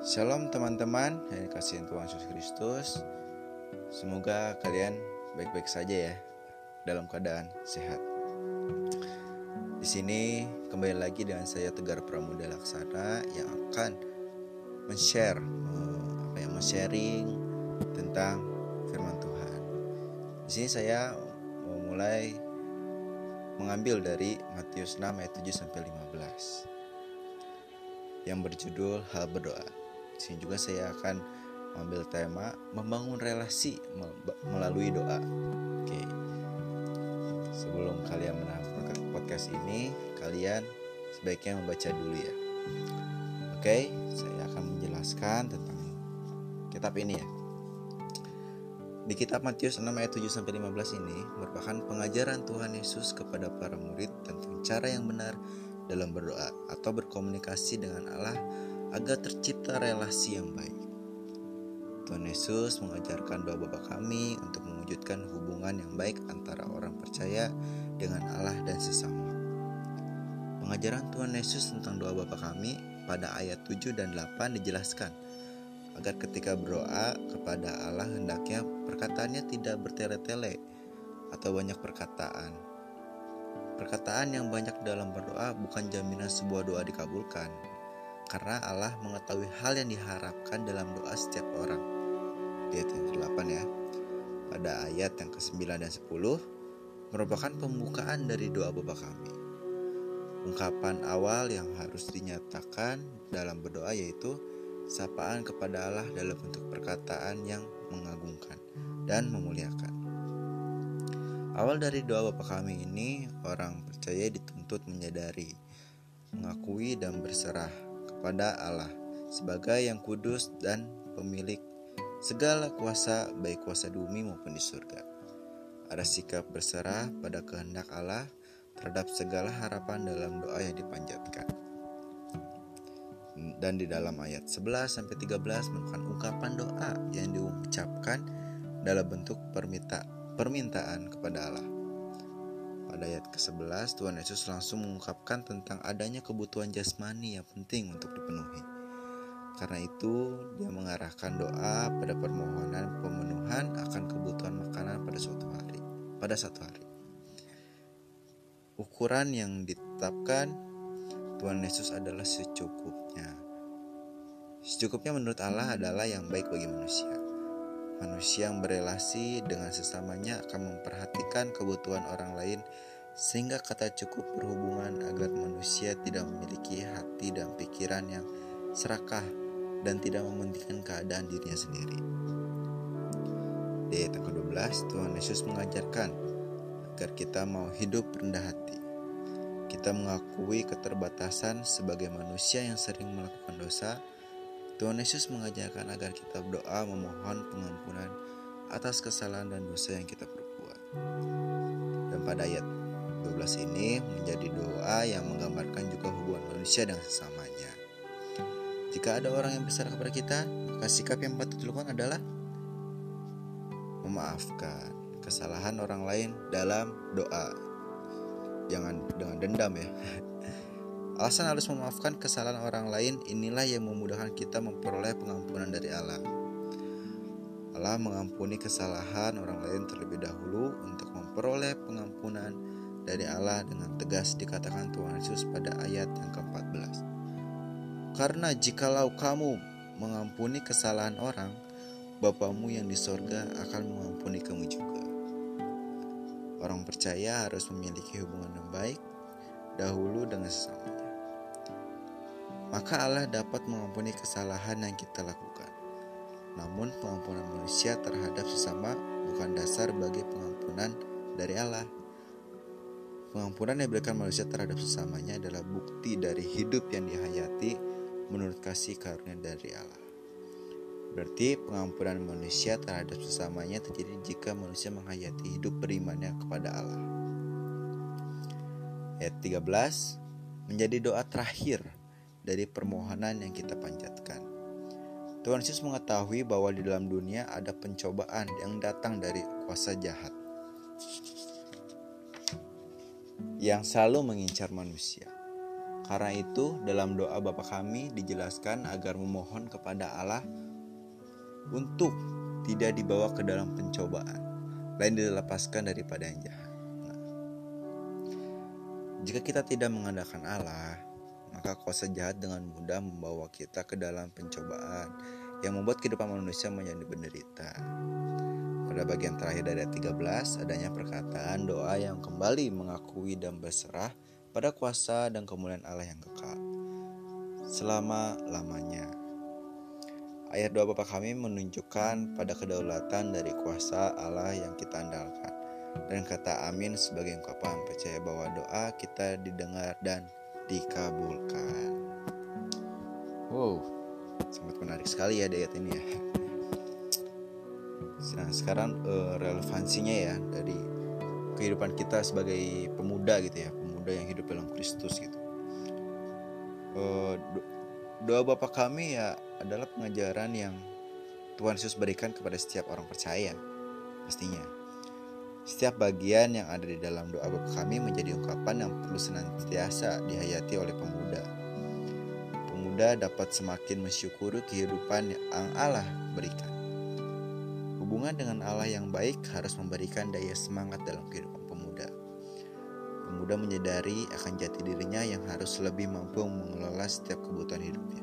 Shalom teman-teman. Yang dikasihin Tuhan Yesus Kristus. Semoga kalian baik-baik saja ya Dalam keadaan sehat. Di sini kembali lagi dengan saya Tegar Pramuda Laksana Yang akan men-share eh, apa ya, Men-sharing tentang firman Tuhan. Di sini saya mau mulai mengambil dari Matius 6 ayat 7 sampai 15 yang berjudul Hal Berdoa. Sini juga saya akan mengambil tema membangun relasi melalui doa. Oke. Sebelum kalian menonton podcast ini, kalian sebaiknya membaca dulu ya. Oke, saya akan menjelaskan tentang kitab ini ya. Di kitab Matius 6 ayat 7 sampai 15 ini merupakan pengajaran Tuhan Yesus kepada para murid tentang cara yang benar dalam berdoa atau berkomunikasi dengan Allah agar tercipta relasi yang baik. Tuhan Yesus mengajarkan doa Bapa kami untuk mewujudkan hubungan yang baik antara orang percaya dengan Allah dan sesama. Pengajaran Tuhan Yesus tentang doa Bapa kami pada ayat 7 dan 8 dijelaskan agar ketika berdoa kepada Allah hendaknya perkataannya tidak bertele-tele atau banyak perkataan Perkataan yang banyak dalam berdoa bukan jaminan sebuah doa dikabulkan, karena Allah mengetahui hal yang diharapkan dalam doa setiap orang. Ayat yang ke-8 ya. Pada ayat yang ke-9 dan 10 merupakan pembukaan dari doa Bapa kami. Ungkapan awal yang harus dinyatakan dalam berdoa yaitu sapaan kepada Allah dalam bentuk perkataan yang mengagungkan dan memuliakan. Awal dari doa Bapa kami ini, orang percaya dituntut menyadari, mengakui dan berserah kepada Allah sebagai yang kudus dan pemilik segala kuasa baik kuasa di bumi maupun di surga. Ada sikap berserah pada kehendak Allah terhadap segala harapan dalam doa yang dipanjatkan. Dan di dalam ayat 11 sampai 13 merupakan ungkapan doa yang diucapkan dalam bentuk permintaan permintaan kepada Allah. Pada ayat ke-11, Tuhan Yesus langsung mengungkapkan tentang adanya kebutuhan jasmani yang penting untuk dipenuhi. Karena itu, dia mengarahkan doa pada permohonan pemenuhan akan kebutuhan makanan pada suatu hari. Pada satu hari. Ukuran yang ditetapkan Tuhan Yesus adalah secukupnya. Secukupnya menurut Allah adalah yang baik bagi manusia. Manusia yang berelasi dengan sesamanya akan memperhatikan kebutuhan orang lain sehingga kata cukup berhubungan agar manusia tidak memiliki hati dan pikiran yang serakah dan tidak mementingkan keadaan dirinya sendiri. Di ayat ke-12, Tuhan Yesus mengajarkan agar kita mau hidup rendah hati. Kita mengakui keterbatasan sebagai manusia yang sering melakukan dosa, Tuhan Yesus mengajarkan agar kita berdoa memohon pengampunan atas kesalahan dan dosa yang kita perbuat. Dan pada ayat 12 ini menjadi doa yang menggambarkan juga hubungan manusia dengan sesamanya. Jika ada orang yang besar kepada kita, maka sikap yang patut dilakukan adalah memaafkan kesalahan orang lain dalam doa. Jangan dengan dendam ya. Alasan harus memaafkan kesalahan orang lain inilah yang memudahkan kita memperoleh pengampunan dari Allah. Allah mengampuni kesalahan orang lain terlebih dahulu untuk memperoleh pengampunan dari Allah dengan tegas dikatakan Tuhan Yesus pada ayat yang ke-14. Karena jikalau kamu mengampuni kesalahan orang, Bapamu yang di sorga akan mengampuni kamu juga. Orang percaya harus memiliki hubungan yang baik dahulu dengan sesamanya maka Allah dapat mengampuni kesalahan yang kita lakukan. Namun, pengampunan manusia terhadap sesama bukan dasar bagi pengampunan dari Allah. Pengampunan yang diberikan manusia terhadap sesamanya adalah bukti dari hidup yang dihayati menurut kasih karunia dari Allah. Berarti pengampunan manusia terhadap sesamanya terjadi jika manusia menghayati hidup berimannya kepada Allah. Ayat 13 menjadi doa terakhir dari permohonan yang kita panjatkan. Tuhan Yesus mengetahui bahwa di dalam dunia ada pencobaan yang datang dari kuasa jahat yang selalu mengincar manusia. Karena itu, dalam doa Bapa kami dijelaskan agar memohon kepada Allah untuk tidak dibawa ke dalam pencobaan, lain dilepaskan daripada yang jahat. Nah, jika kita tidak mengandalkan Allah, maka kuasa jahat dengan mudah membawa kita ke dalam pencobaan yang membuat kehidupan manusia menjadi menderita. Pada bagian terakhir dari ayat 13 adanya perkataan doa yang kembali mengakui dan berserah pada kuasa dan kemuliaan Allah yang kekal selama-lamanya. Ayat doa Bapa kami menunjukkan pada kedaulatan dari kuasa Allah yang kita andalkan. Dan kata amin sebagai ungkapan percaya bahwa doa kita didengar dan dikabulkan. Wow, sangat menarik sekali ya ayat ini ya. Nah sekarang uh, relevansinya ya dari kehidupan kita sebagai pemuda gitu ya pemuda yang hidup dalam Kristus gitu. Uh, doa Bapa kami ya adalah pengajaran yang Tuhan Yesus berikan kepada setiap orang percaya pastinya. Setiap bagian yang ada di dalam doa kami menjadi ungkapan yang perlu senantiasa dihayati oleh pemuda. Pemuda dapat semakin mensyukuri kehidupan yang Allah berikan. Hubungan dengan Allah yang baik harus memberikan daya semangat dalam kehidupan pemuda menyadari akan jati dirinya yang harus lebih mampu mengelola setiap kebutuhan hidupnya.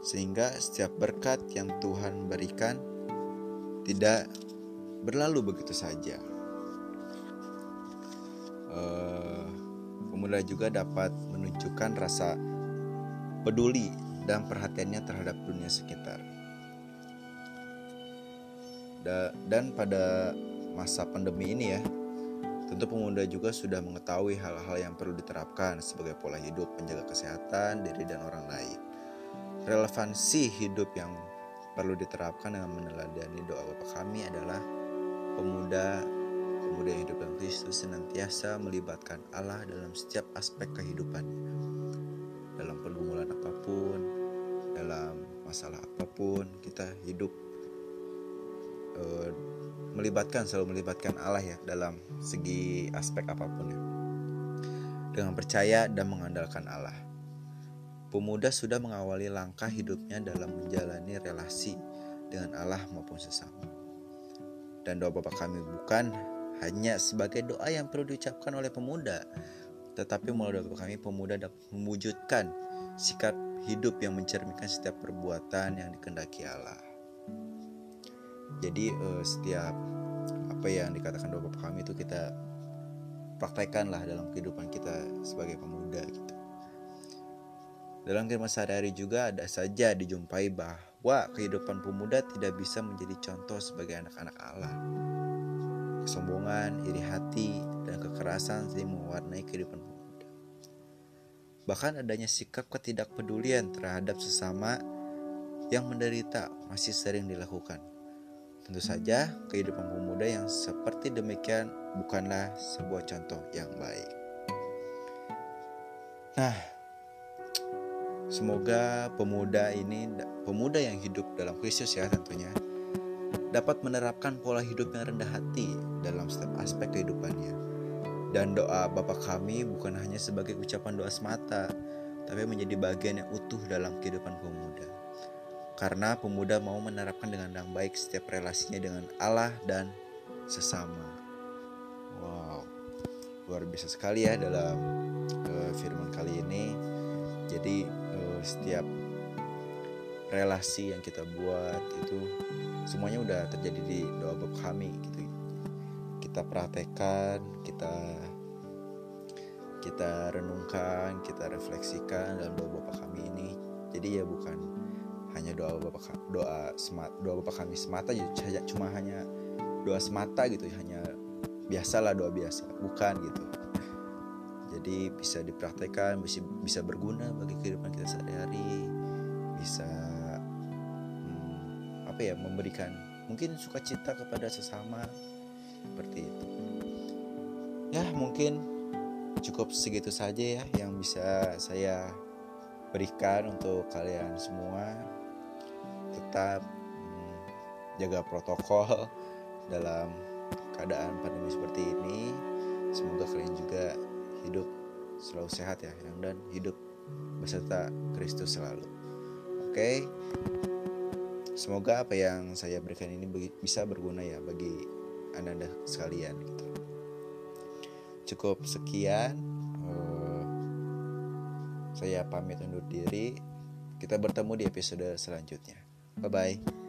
Sehingga setiap berkat yang Tuhan berikan tidak berlalu begitu saja. Uh, pemuda juga dapat menunjukkan rasa peduli dan perhatiannya terhadap dunia sekitar. dan pada masa pandemi ini ya, Tentu pemuda juga sudah mengetahui hal-hal yang perlu diterapkan sebagai pola hidup menjaga kesehatan diri dan orang lain. Relevansi hidup yang perlu diterapkan dengan meneladani doa Bapa kami adalah pemuda pemuda yang hidup dalam Kristus senantiasa melibatkan Allah dalam setiap aspek kehidupan. Dalam pergumulan apa pun, dalam masalah apa pun, kita hidup uh, melibatkan selalu melibatkan Allah ya dalam segi aspek apa pun ya. Dengan percaya dan mengandalkan Allah. Pemuda sudah mengawali langkah hidupnya dalam menjalani relasi dengan Allah maupun sesama. Dan doa Bapa kami bukan hanya sebagai doa yang perlu diucapkan oleh pemuda, tetapi melalui doa kami pemuda dapat mewujudkan sikap hidup yang mencerminkan setiap perbuatan yang dikendaki Allah. Jadi uh, setiap apa yang dikatakan doa bapak kami itu kita praktekkan lah dalam kehidupan kita sebagai pemuda gitu. Dalam kehidupan sehari-hari juga ada saja dijumpai bahwa kehidupan pemuda tidak bisa menjadi contoh sebagai anak-anak Allah. Kesombongan, iri hati, dan kekerasan sering mewarnai kehidupan pemuda. Bahkan adanya sikap ketidakpedulian terhadap sesama yang menderita masih sering dilakukan. Tentu saja, kehidupan pemuda yang seperti demikian bukanlah sebuah contoh yang baik. Nah, semoga pemuda ini, pemuda yang hidup dalam Kristus ya tentunya, dapat menerapkan pola hidup yang rendah hati dalam setiap aspek kehidupannya. Dan doa Bapa kami bukan hanya sebagai ucapan doa semata, tapi menjadi bagian yang utuh dalam kehidupan pemuda karena pemuda mau menerapkan dengan baik setiap relasinya dengan Allah dan sesama. Wow, luar biasa sekali ya dalam uh, firman kali ini. Jadi uh, setiap relasi yang kita buat itu semuanya udah terjadi di doa Bapa kami gitu. Kita praktekkan, kita kita renungkan, kita refleksikan dalam doa Bapa kami ini. Jadi ya bukan hanya doa bapak doa semat doa bapak kami semata saja cuma hanya doa semata gitu hanya biasalah doa biasa bukan gitu jadi bisa dipraktekkan bisa bisa berguna bagi kehidupan kita sehari-hari bisa hmm, apa ya memberikan mungkin sukacita kepada sesama seperti itu ya mungkin cukup segitu saja ya yang bisa saya berikan untuk kalian semua tetap hmm, jaga protokol dalam keadaan pandemi seperti ini. Semoga kalian juga hidup selalu sehat ya dan hidup beserta Kristus selalu. Oke? Okay? semoga apa yang saya berikan ini bisa berguna ya bagi anda sekalian gitu. Cukup sekian uh, saya pamit undur diri. Kita bertemu di episode selanjutnya. Bye bye